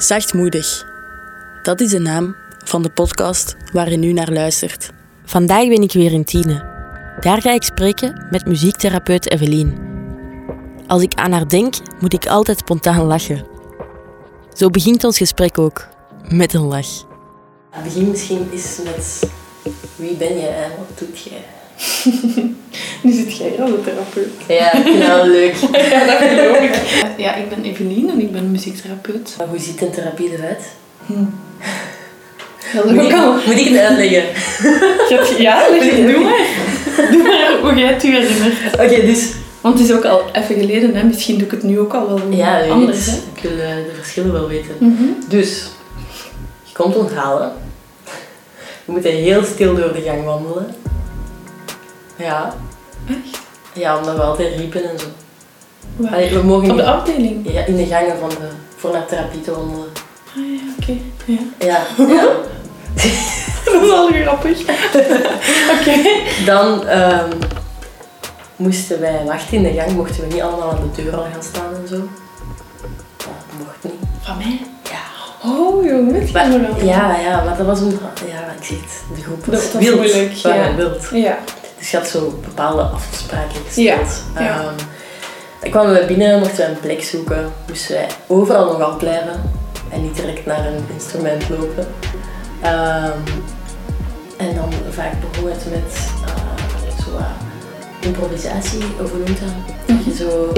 Zachtmoedig. Dat is de naam van de podcast waar je nu naar luistert. Vandaag ben ik weer in Tiene. Daar ga ik spreken met muziektherapeut Evelien. Als ik aan haar denk, moet ik altijd spontaan lachen. Zo begint ons gesprek ook, met een lach. Het begin misschien eens met wie ben je en wat doet jij? Therapeut. Ja, dat wel leuk. Ja, dat geloof ik. Ja, ik ben Evelien en ik ben muziektherapeut. Maar hoe ziet een therapie eruit? Dat is Moet ik, al... moet ik het uitleggen? Ja, leg het, doe maar. Doe maar hoe jij het je herinnert. Oké, dus... Want het is ook al even geleden, hè. misschien doe ik het nu ook al wel Ja, anders. Hè. Ik wil eh, de verschillen wel weten. Mhm. Dus, je komt onthalen. We moeten heel stil door de gang wandelen. Ja. Echt? Ja, omdat we altijd riepen en zo. Allee, we mogen Op de niet afdeling? ja, in de gangen van de, voor naar therapie te wandelen. Ah ja, oké. Ja. Ja, ja. Dat is wel grappig. Oké. Dan ehm, moesten wij wachten in de gang, mochten we niet allemaal aan de deur al gaan staan en zo. Dat mocht niet. Van mij? Ja. Oh, jongen, Maar- wel. Ja, ja, maar dat was een... Ja, ik zeg het, de groep was Dat was wild. moeilijk, waren ja. wild. Ja. Dus je had zo bepaalde afspraken gesteld. Ja, ja. Ehm, dan kwamen we binnen, mochten we een plek zoeken. Moesten wij overal nog afblijven. En niet direct naar een instrument lopen. Ehm, en dan vaak begon het met eh, zo improvisatie, of hoe noemt dat? Dat je zo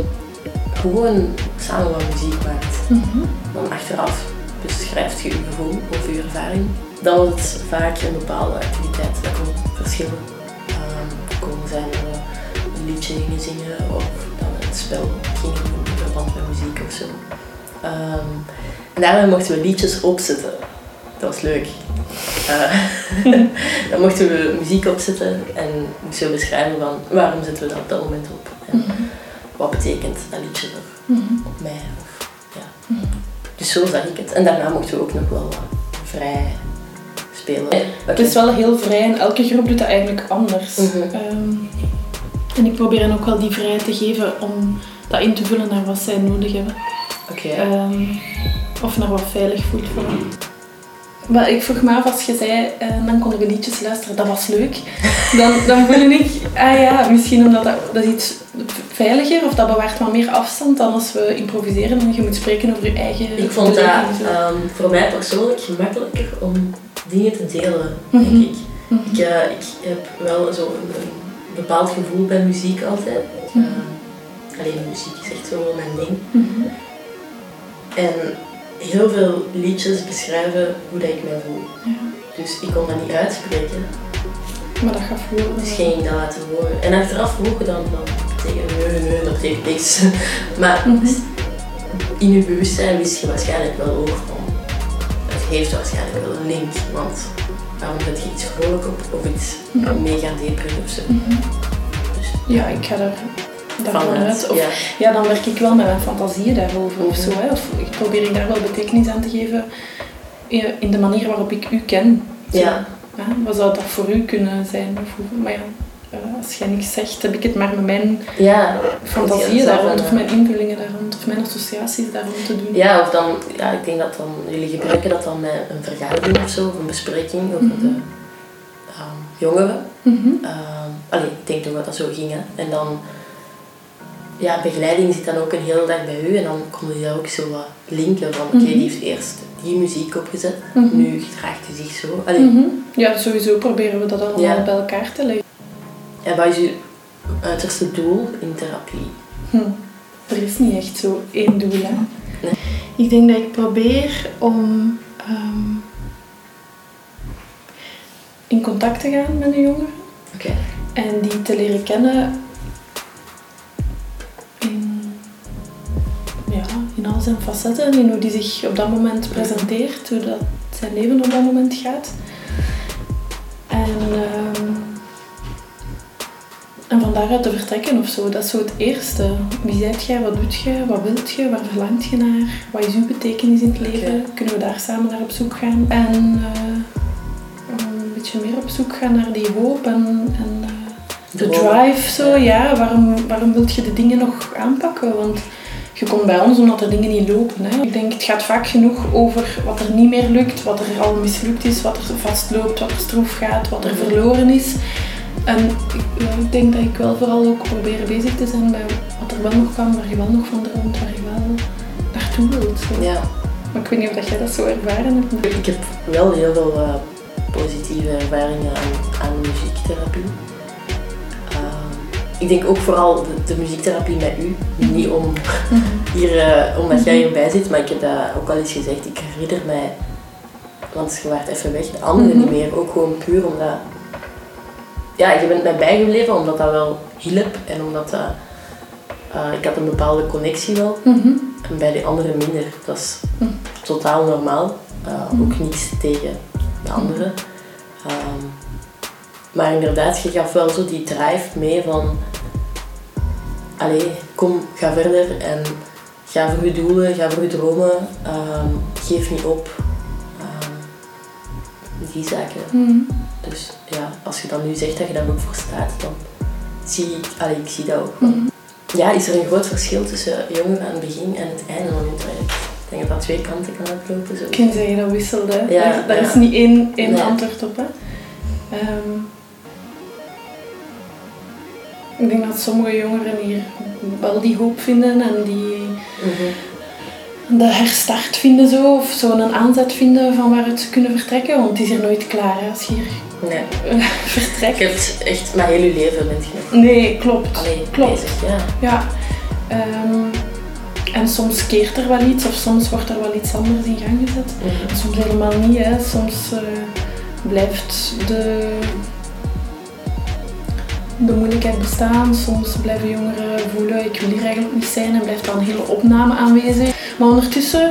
gewoon samen wat muziek maakt. Mhm. Dan achteraf beschrijft je je gevoel of je ervaring. Dan was het vaak een bepaalde activiteit. Dat kon verschillen. Liedje gingen zingen of dan een spel gingen doen in verband met muziek of zo. Ehm, en daarbij mochten we liedjes opzetten. Dat was leuk. Eh, dan mochten we muziek opzetten en moesten we beschrijven van waarom zetten we dat op dat moment op. En Mhm. wat betekent dat liedje er Mhm. op mij. Of, ja. Mhm. Dus zo zag ik het. En daarna mochten we ook nog wel vrij spelen. Het is wel heel vrij en elke groep doet dat eigenlijk anders. Mhm. En ik probeer hen ook wel die vrijheid te geven om dat in te vullen naar wat zij nodig hebben. Oké. Ehm, of naar wat veilig voelt voor hen. Maar ik vroeg me af, als je zei, eh, dan konden we liedjes luisteren, dat was leuk. Dan, dan voelde ik, ah ja, misschien omdat dat, dat is iets veiliger of dat bewaart wat meer afstand dan als we improviseren en je moet spreken over je eigen ik vond dat ehm, voor mij persoonlijk gemakkelijker om dingen te delen, denk Mhm. ik. Ik, eh, ik heb wel zo een bepaald gevoel bij muziek altijd. Mhm. Ehm, alleen muziek is echt zo wel mijn ding. Mhm. En heel veel liedjes beschrijven hoe dat ik mij voel. Ja. Dus ik kon dat niet uitspreken. Maar dat gaat voor. Dus ging ik dat laten horen. En achteraf vroeg dan, dan betekent nee, nee, dat betekent niks. Maar Mhm. in je bewustzijn wist je waarschijnlijk wel ook van, het heeft waarschijnlijk wel een link. Want waarom zet je iets vrolijk op of iets Mhm. mega depri of zo. Mhm. Dus Ja, ik ga daar, daarvan vanuit, uit. Of, ja. ja, dan werk ik wel met mijn fantasieën daarover of Mhm. zo. Hè. Of ik probeer ik daar wel betekenis aan te geven in in de manier waarop ik u ken. Ja. Ja, wat zou dat voor u kunnen zijn? Maar ja, eh, als jij niks zegt, heb ik het maar met mijn Ja, fantasieën daar rond, of mijn invullingen daar rond, of mijn associaties daar rond te doen. Ja, of dan, ja, ik denk dat dan, jullie gebruiken dat dan met een vergadering of zo, of een bespreking over Mhm. de ehm, jongeren. Mhm. Ehm allee, ik denk toch dat dat zo ging. Hè. En dan, ja, begeleiding zit dan ook een hele dag bij u en dan konden daar ook zo wat linken van, oké, Mhm. die heeft eerst die muziek opgezet, nu gedraagt hij zich zo. Allee. Ja, sowieso proberen we dat allemaal Ja. bij elkaar te leggen. En wat is uw uiterste doel in therapie? Hm. Er is niet echt zo één doel. Hè? Nee. Ik denk dat ik probeer om ehm, in contact te gaan met een jongere Oké. en die te leren kennen in, ja, in al zijn facetten, in hoe die zich op dat moment presenteert, hoe dat zijn leven op dat moment gaat. En, ehm, en van daaruit te vertrekken of zo, dat is zo het eerste. Wie zijt jij, wat doet je, wat wilt je, waar verlangt je naar, wat is uw betekenis in het leven? Kunnen we daar samen naar op zoek gaan? En eh, een beetje meer op zoek gaan naar die hoop en, en eh, de drive zo, ja. Waarom, waarom wil je de dingen nog aanpakken? Want je komt bij ons omdat er dingen niet lopen. Hè. Ik denk, het gaat vaak genoeg over wat er niet meer lukt, wat er al mislukt is, wat er vastloopt, wat er stroef gaat, wat er verloren is. En ik, ik denk dat ik wel vooral ook probeer bezig te zijn bij wat er wel nog kan, waar je wel nog van droomt, waar je wel naartoe wilt. Zo. Ja. Maar ik weet niet of dat jij dat zo ervaren hebt. Ik heb wel heel veel uh, positieve ervaringen aan, aan muziektherapie. Uh, ik denk ook vooral de, de, muziektherapie met u. Niet om hier, uh, omdat jij hierbij zit, maar ik heb dat ook al eens gezegd. Ik herinner mij, want je waart even weg, de anderen niet meer. Ook gewoon puur omdat, ja, je bent mij bijgebleven omdat dat wel hielp en omdat dat, ik had een bepaalde connectie wel. En bij de anderen minder. Dat is totaal normaal. Uh, ook niets tegen de anderen. Um, maar inderdaad, je gaf wel zo die drive mee van... Allee, kom, ga verder en ga voor je doelen, ga voor je dromen. Um, geef niet op. Um, die zaken. Dus ja, als je dan nu zegt dat je daar ook voor staat, dan zie ik... Allee, ik zie dat ook wel. Mm. Ja, is er een groot verschil tussen jongeren aan het begin en het einde van hun traject? Ik denk dat dat twee kanten kan uitlopen. Zo. Ik kan zeggen dat wisselt, hè. Ja, daar, daar ja. is niet één, één Nee. antwoord op, hè. Ehm, ik denk dat sommige jongeren hier wel die hoop vinden en die Mhm. de herstart vinden zo, of zo een aanzet vinden van waaruit ze kunnen vertrekken, want het is er nooit klaar hè, als je hier Nee. vertrekt. Je hebt echt met heel je leven bent je Nee, klopt. alleen Klopt. bezig. Ja. Ja. Ehm, en soms keert er wel iets of soms wordt er wel iets anders in gang gezet. Mhm. Soms helemaal niet. Hè. Soms eh, blijft de, de moeilijkheid bestaan. Soms blijven jongeren voelen, ik wil hier eigenlijk niet zijn en blijft dan een hele opname aanwezig. Maar ondertussen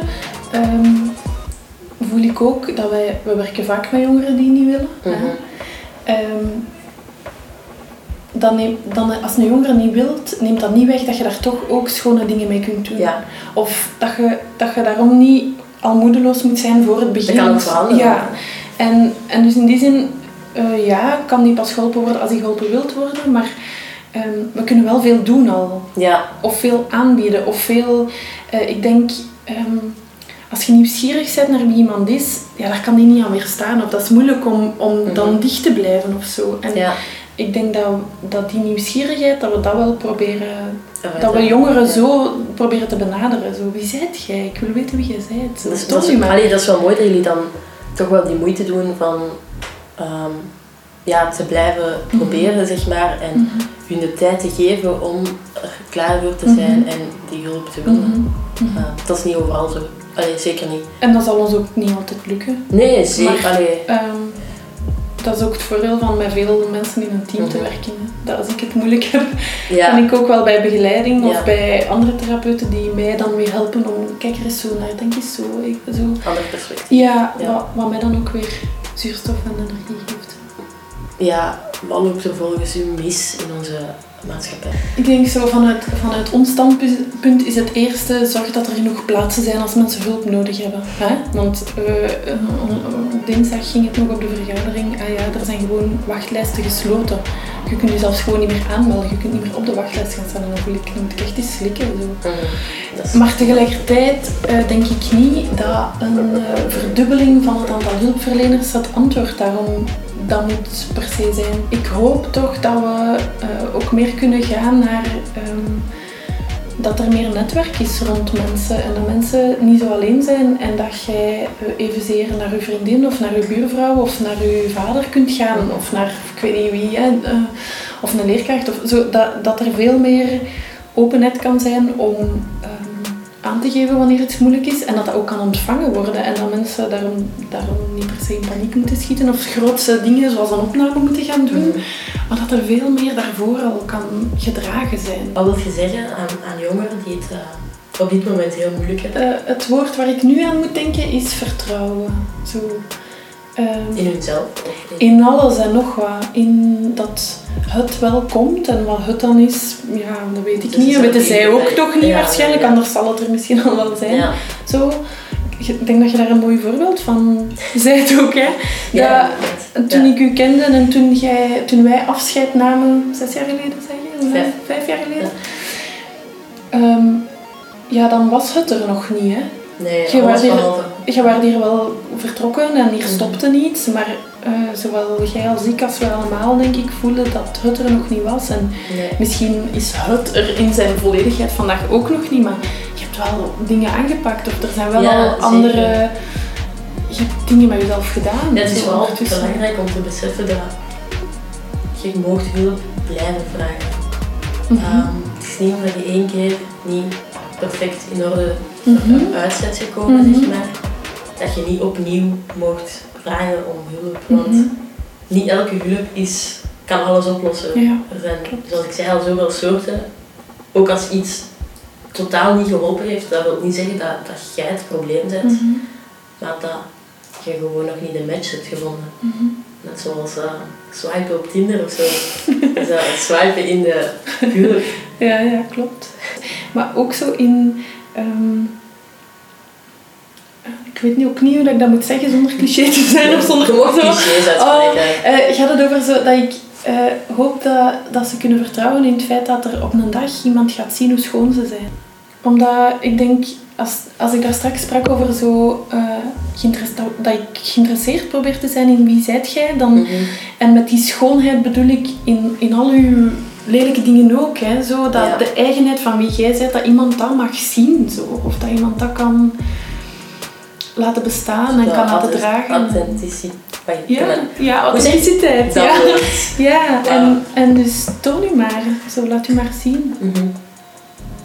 ehm, voel ik ook dat wij, we werken vaak met jongeren die niet willen. Mhm. Ehm, dan neem, dan, als een jongere niet wilt, neemt dat niet weg dat je daar toch ook schone dingen mee kunt doen. Ja. Of dat je, dat je daarom niet al moedeloos moet zijn voor het begin. Dat kan ook veranderen. Ja. En, en dus in die zin, eh, ja, kan die pas geholpen worden als die geholpen wilt worden, maar ehm, we kunnen wel veel doen al. Ja. Of veel aanbieden, of veel... eh, ik denk, ehm, als je nieuwsgierig bent naar wie iemand is, ja, daar kan die niet aan weerstaan. Of dat is moeilijk om, om Mhm. dan dicht te blijven of zo. En ja. ik denk dat, dat die nieuwsgierigheid, dat we dat wel proberen... Dat we jongeren Ja. zo proberen te benaderen. Zo, wie zijt jij? Ik wil weten wie jij bent. Dat is, dat, is, allee, dat is wel mooi dat jullie dan toch wel die moeite doen van ehm, ja, te blijven proberen, zeg maar. En Mhm. hun de tijd te geven om er klaar voor te zijn Mhm. en die hulp te willen. Mhm. Mhm. Uh, dat is niet overal zo. Allee, zeker niet. En dat zal ons ook niet altijd lukken. Nee, zeker. Maar- Ehm, dat is ook het voordeel van met veel mensen in een team te Mhm. werken. hè. Dat als ik het moeilijk heb, ja. kan ik ook wel bij begeleiding Ja. of bij andere therapeuten die mij dan weer helpen om, kijk er eens zo naar, denk eens zo. Ik, zo. ander perspectief. Ja, Ja. Wat, wat mij dan ook weer zuurstof en energie geeft. Ja, wat loopt er volgens u mis in onze maatschappij? Ik denk zo vanuit, vanuit ons standpunt is het eerste zorg dat er genoeg plaatsen zijn als mensen hulp nodig hebben. Hè? Want eh, eh, op dinsdag ging het nog op de vergadering. Ah ja, er zijn gewoon wachtlijsten gesloten. Je kunt je zelfs gewoon niet meer aanmelden. Je kunt niet meer op de wachtlijst gaan staan. En dan ik, moet ik echt eens slikken. Zo. Is- Maar tegelijkertijd eh, denk ik niet dat een eh, verdubbeling van het aantal hulpverleners het antwoord daarom dat moet per se zijn. Ik hoop toch dat we eh, ook meer kunnen gaan naar ehm, dat er meer netwerk is rond mensen en dat mensen niet zo alleen zijn en dat jij eh, evenzeer naar je vriendin of naar je buurvrouw of naar je vader kunt gaan of naar ik weet niet wie, hè, eh, of een leerkracht of zo, dat, dat er veel meer openheid kan zijn om ehm, aan te geven wanneer iets moeilijk is en dat dat ook kan ontvangen worden en dat mensen daarom, daarom niet per se in paniek moeten schieten of grootse dingen zoals een opname moeten gaan doen, Mhm. maar dat er veel meer daarvoor al kan gedragen zijn. Wat wil je zeggen aan, aan jongeren die het eh, op dit moment heel moeilijk hebben? Eh, het woord waar ik nu aan moet denken is vertrouwen. Zo, ehm, In hunzelf? In- alles en nog wat. In dat het wel komt en wat het dan is, ja, dat weet ik Dus niet. Dat weten zij ook toch niet ja, waarschijnlijk, ja. anders zal het er misschien al wel zijn. Zo, ik denk dat je daar een mooi voorbeeld van zijt ook, hè. Ja, Dat, toen ik u kende en toen, jij, toen wij afscheid namen, zes jaar geleden zeg je? Vijf. Vijf jaar geleden. Ehm, ja, dan was het er nog niet. Hè. Nee, Je was behalve. Je werd hier wel vertrokken en hier Mhm. stopte niets, maar eh, zowel jij als ik, als we allemaal, denk ik, voelden dat het er nog niet was. En Nee. misschien is het er in zijn volledigheid vandaag ook nog niet, maar je hebt wel dingen aangepakt of er zijn wel Ja, al zeker. andere je hebt dingen met jezelf gedaan. Het is zo wel belangrijk om te beseffen dat je moogt hulp blijven vragen. Mhm. Ehm, het is niet omdat je één keer niet perfect in orde Mhm. uit bent gekomen, Mhm. zeg maar, dat je niet opnieuw mocht vragen om hulp. Want Mhm. niet elke hulp is, kan alles oplossen. Ja. Er zijn, zoals ik zei, al zoveel soorten. Ook als iets totaal niet geholpen heeft, dat wil niet zeggen dat, dat jij het probleem bent, Mhm. maar dat je gewoon nog niet de match hebt gevonden. Mhm. Net zoals eh, swipen op Tinder of zo. dus swipen in de huwelijk. Ja, ja, klopt. Maar ook zo in... ehm, ik weet niet, ook niet hoe dat ik dat moet zeggen zonder cliché te zijn of zonder... Zo. clichés Oh, uitspreken. eh, gaat het over zo dat ik eh, hoop dat, dat ze kunnen vertrouwen in het feit dat er op een dag iemand gaat zien hoe schoon ze zijn. Omdat ik denk, als, als ik daar straks sprak over zo, geïnteresse- dat, ik geïnteresseerd probeer te zijn in wie zijt jij, dan, Mhm. en met die schoonheid bedoel ik in, in al uw lelijke dingen ook. Hè, zo, dat Ja. De eigenheid van wie jij bent, dat iemand dat mag zien. Zo, of dat iemand dat kan laten bestaan en kan laten dragen. Authenticiteit. Ja, ja je authenticiteit. Ja. Ja, en, en dus toon u maar. Zo, laat u maar zien. Mhm.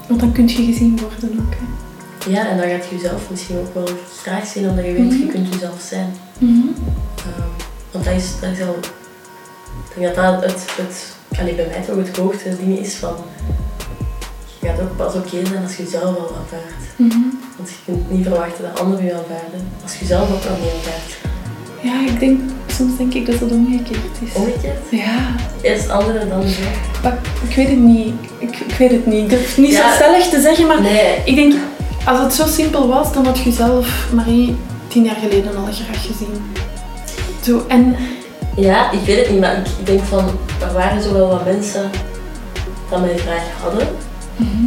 Want dan kun je gezien worden ook. Hè. Ja, en dan gaat je jezelf misschien ook wel graag zien, omdat je weet, je Mhm. kunt jezelf zijn. Mhm. Ehm, want dat is, dat is al... Ik denk dat dat het, het allee, bij mij toch het hoogste ding is van... Je gaat ook pas oké zijn als je jezelf al aanvaardt. Mhm. Want je kunt niet verwachten dat anderen je aanvaarden, als je jezelf ook al niet aanvaardt. Ja, ik denk, soms denk ik dat het omgekeerd is. Omgekeerd, Ja, eerst anderen dan maar ik weet het niet. Ik, ik weet het niet. Ik durf niet Ja. zo stellig te zeggen, maar Nee, ik denk, als het zo simpel was, dan had je zelf Marie tien jaar geleden al graag gezien. Zo, en Ja, ik weet het niet, maar ik, denk van, er waren zo wel wat mensen dat mij graag hadden. Mhm.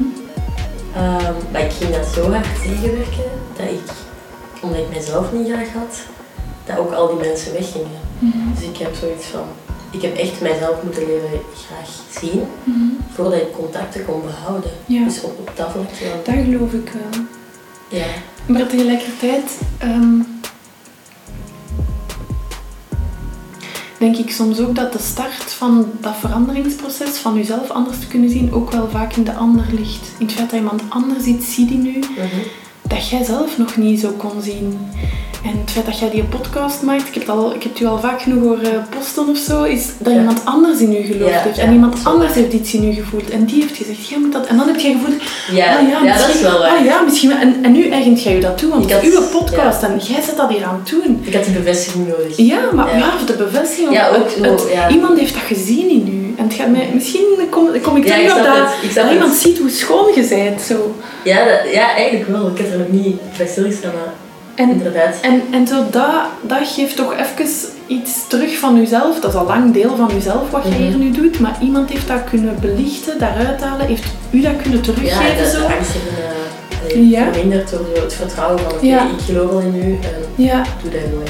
Ehm, maar ik ging dat zo hard tegenwerken dat ik, omdat ik mezelf niet graag had, dat ook al die mensen weggingen. Mhm. Dus ik heb zoiets van, ik heb echt mijzelf moeten leren graag zien Mhm. voordat ik contacten kon behouden. Ja. Dus op, op dat vlak wel. dat geloof ik wel. Ja. Maar tegelijkertijd ehm, denk ik soms ook dat de start van dat veranderingsproces, van jezelf anders te kunnen zien, ook wel vaak in de ander ligt. In het feit dat iemand anders iets ziet in u, Mhm. dat jij zelf nog niet zo kon zien. En het feit dat jij die podcast maakt, ik heb het, al, ik heb het u al vaak genoeg horen posten of zo, is dat Ja. iemand anders in u geloofd Ja, heeft. ja, en iemand anders heeft iets in u gevoeld. En die heeft gezegd, jij moet dat. En dan heb jij gevoeld, Ja, Ah ja, dat is wel waar. Ah ja, misschien. En, en nu eigent jij je dat toe, want Ik het is uw podcast en jij zet dat hier aan doen. Ik had die bevestiging nodig. Ja, maar Ja. de bevestiging. Ja, ook het-. Iemand heeft dat gezien in u. En het gaat mij, misschien kom, kom ik terug op dat, ik iemand ziet hoe schoon je bent. Zo. Ja, dat- ja, eigenlijk wel. Ik heb er nog niet bij stilgestaan, maar En, inderdaad. en, en zo dat, dat geeft toch even iets terug van jezelf. Dat is al lang deel van jezelf wat jij Mhm. hier nu doet. Maar iemand heeft dat kunnen belichten, daaruit halen. Heeft u dat kunnen Ja, teruggeven zo? de angst heeft uh, Ja. verminderd door zo het vertrouwen van oké, Ja. ik geloof al in u en Ja. doe dat gewoon.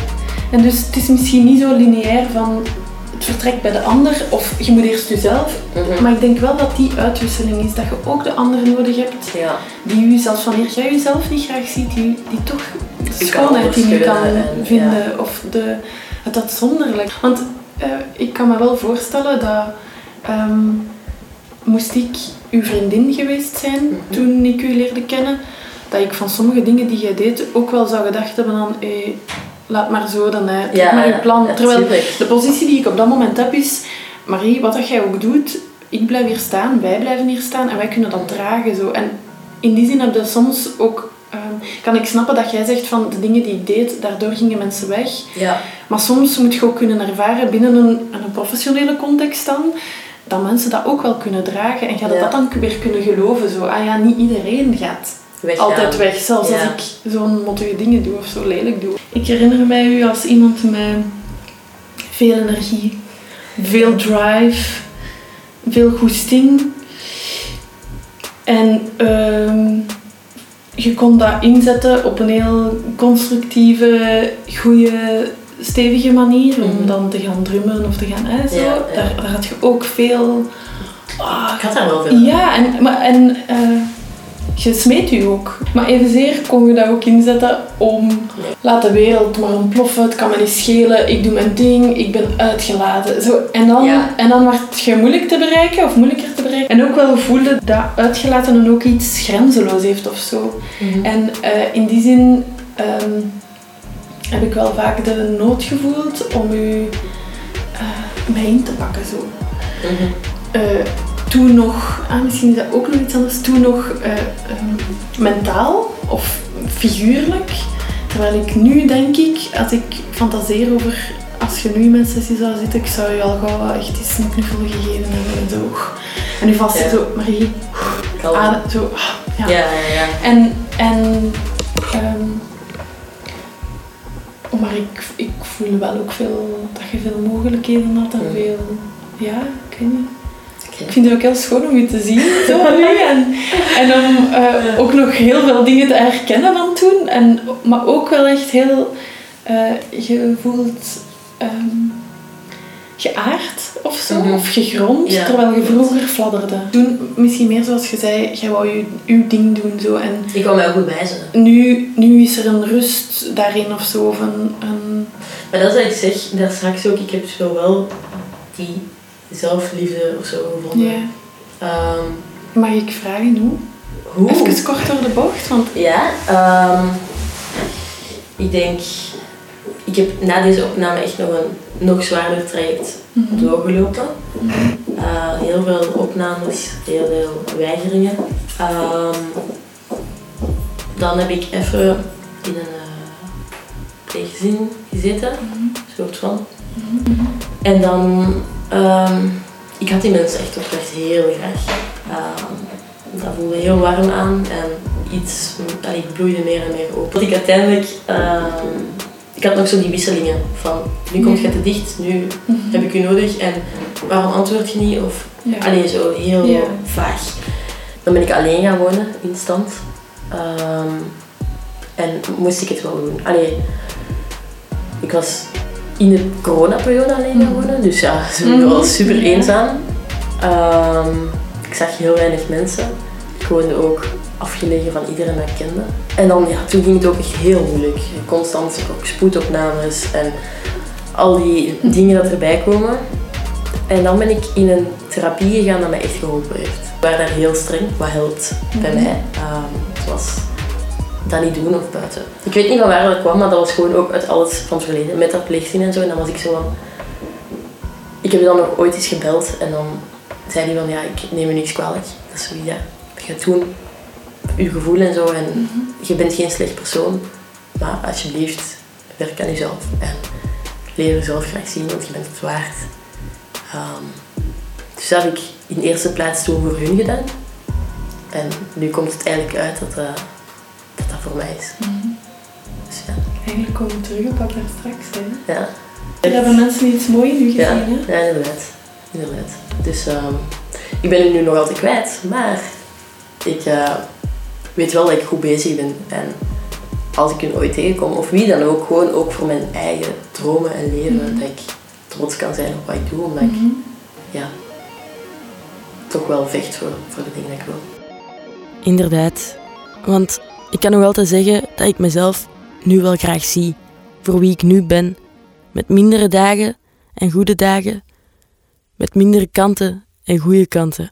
En dus het is misschien niet zo lineair van het vertrekt bij de ander of je moet eerst jezelf. Mhm. Maar ik denk wel dat die uitwisseling is, dat je ook de ander nodig hebt Ja, die u, zelfs wanneer jij jezelf niet graag ziet, die, die toch Die schoonheid in je kan en- vinden of de, het uitzonderlijk. Want eh, ik kan me wel voorstellen dat ehm, moest ik uw vriendin geweest zijn Mhm. toen ik u leerde kennen, dat ik van sommige dingen die jij deed ook wel zou gedacht hebben aan hey, laat maar zo dan, hè, ja maar je plan. ja, Terwijl de positie die ik op dat moment heb is, Marie, wat dat jij ook doet, ik blijf hier staan, wij blijven hier staan en wij kunnen dat dragen. Zo. En in die zin heb je soms ook, ehm, kan ik snappen dat jij zegt van de dingen die ik deed, daardoor gingen mensen weg. Ja, Maar soms moet je ook kunnen ervaren binnen een, een professionele context dan, dat mensen dat ook wel kunnen dragen. En gaat Ja. dat dan weer kunnen geloven. Zo, ah ja, niet iedereen gaat weggaan. altijd weg. Zelfs Ja. als ik zo'n mottige dingen doe of zo lelijk doe. Ik herinner mij u als iemand met veel energie, veel drive, veel goesting. En ehm, je kon dat inzetten op een heel constructieve, goede, stevige manier. Om Mhm. dan te gaan drummen of te gaan... Hè, zo. Ja, ja. Daar, daar had je ook veel... ah, Ik had daar wel veel ja, en, maar, en eh, je smeet u ook. Maar evenzeer kon je dat ook inzetten om... Nee. Laat de wereld maar ontploffen, het kan me niet schelen, ik doe mijn ding, ik ben uitgelaten. Zo, en, dan, Ja. en dan werd je moeilijk te bereiken, of moeilijker te bereiken. En ook wel voelde dat uitgelaten dan ook iets grenzeloos heeft of zo. Mhm. En eh, in die zin ehm, heb ik wel vaak de nood gevoeld om u eh, mij in te pakken. Zo. Mhm. Eh, toen nog, ah, misschien is dat ook nog iets anders, toen nog ehm, mentaal of figuurlijk. Terwijl ik nu denk ik, als ik fantaseer over, als je nu in mijn sessie zou zitten, ik zou je al gauw echt eens een knuffel gegeven hebben en zo. En nu vast Ja. zo, Marie, adem, zo, ah, ja. Ja, ja, ja. En, en oh, maar ik, ik voel wel ook veel, dat je veel mogelijkheden had en veel, ja, ik weet niet. Ik vind het ook heel schoon om je te zien zo nu. En, en om eh, ook nog heel veel dingen te herkennen van toen. En, maar ook wel echt heel eh, je voelt ehm, geaard of zo. Mhm. Of gegrond. Ja. Terwijl je vroeger fladderde. Toen misschien meer zoals je zei, jij wou je, uw ding doen zo. En Ik wou mij ook bewijzen. nu, nu is er een rust daarin of zo. Of een, een Maar dat is wat ik zeg, daar straks ook, ik heb zo wel die zelfliefde of zo gevonden. ja. Ehm, Mag ik vragen hoe? hoe? Even kort door de bocht, want Ja, ehm, ik denk, ik heb na deze opname echt nog een nog zwaarder traject Mhm. doorgelopen. Eh, heel veel opnames, heel veel weigeringen. Ehm, dan heb ik even in een uh, pleeggezin gezeten, soort van. En dan, ehm, ik had die mensen echt oprecht heel graag. Ehm, dat voelde heel warm aan en iets, allee, ik bloeide meer en meer open. Tot ik uiteindelijk, ehm, ik had nog zo die wisselingen van, nu komt je te dicht, nu heb ik u nodig en waarom antwoord je niet? Of, ja. allee, zo heel Ja. vaag. Dan ben ik alleen gaan wonen, in stand. Ehm, en moest ik het wel doen. Allee, ik was in de coronaperiode alleen gaan Mhm. wonen, dus ja, sowieso Mhm. wel super eenzaam. Ehm, ik zag heel weinig mensen. Ik woonde ook afgelegen van iedereen dat ik kende. En dan, ja, toen ging het ook echt heel moeilijk. Constant ook spoedopnames en al die dingen dat erbij komen. En dan ben ik in een therapie gegaan dat mij echt geholpen heeft. Ik was daar heel streng, wat helpt bij Mhm. mij. Ehm, zoals dat niet doen of buiten. Ik weet niet van waar dat kwam, maar dat was gewoon ook uit alles van het verleden. Met dat pleegzin en zo. En dan was ik zo van... Ik heb dan nog ooit eens gebeld en dan zei hij van ja, ik neem je niks kwalijk. Dat is zoiets, ja. Je gaat doen, je gevoel en zo. En je bent geen slecht persoon. Maar alsjeblieft, werk aan jezelf. En leer jezelf graag zien, want je bent het waard. Ehm, dus dat heb ik in eerste plaats toen voor hun gedaan. En nu komt het eigenlijk uit dat eh, voor mij is. Dus ja. Eigenlijk komen we terug op wat daar straks hè. ja. Er hebben mensen iets moois in u gezien, Ja, hè? ja inderdaad. inderdaad. Dus ehm, ik ben het nu nog altijd kwijt, maar ik eh, weet wel dat ik goed bezig ben. En als ik hun ooit tegenkom, of wie dan ook, gewoon ook voor mijn eigen dromen en leven, Mhm. dat ik trots kan zijn op wat ik doe, omdat ik Mhm. ja, toch wel vecht voor, voor de dingen die ik wil. Inderdaad. Want ik kan nog altijd zeggen dat ik mezelf nu wel graag zie. Voor wie ik nu ben. Met mindere dagen en goede dagen. Met mindere kanten en goede kanten.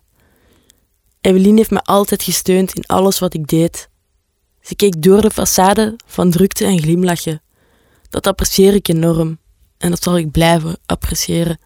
Evelien heeft me altijd gesteund in alles wat ik deed. Ze keek door de façade van drukte en glimlachen. Dat apprecieer ik enorm. En dat zal ik blijven appreciëren.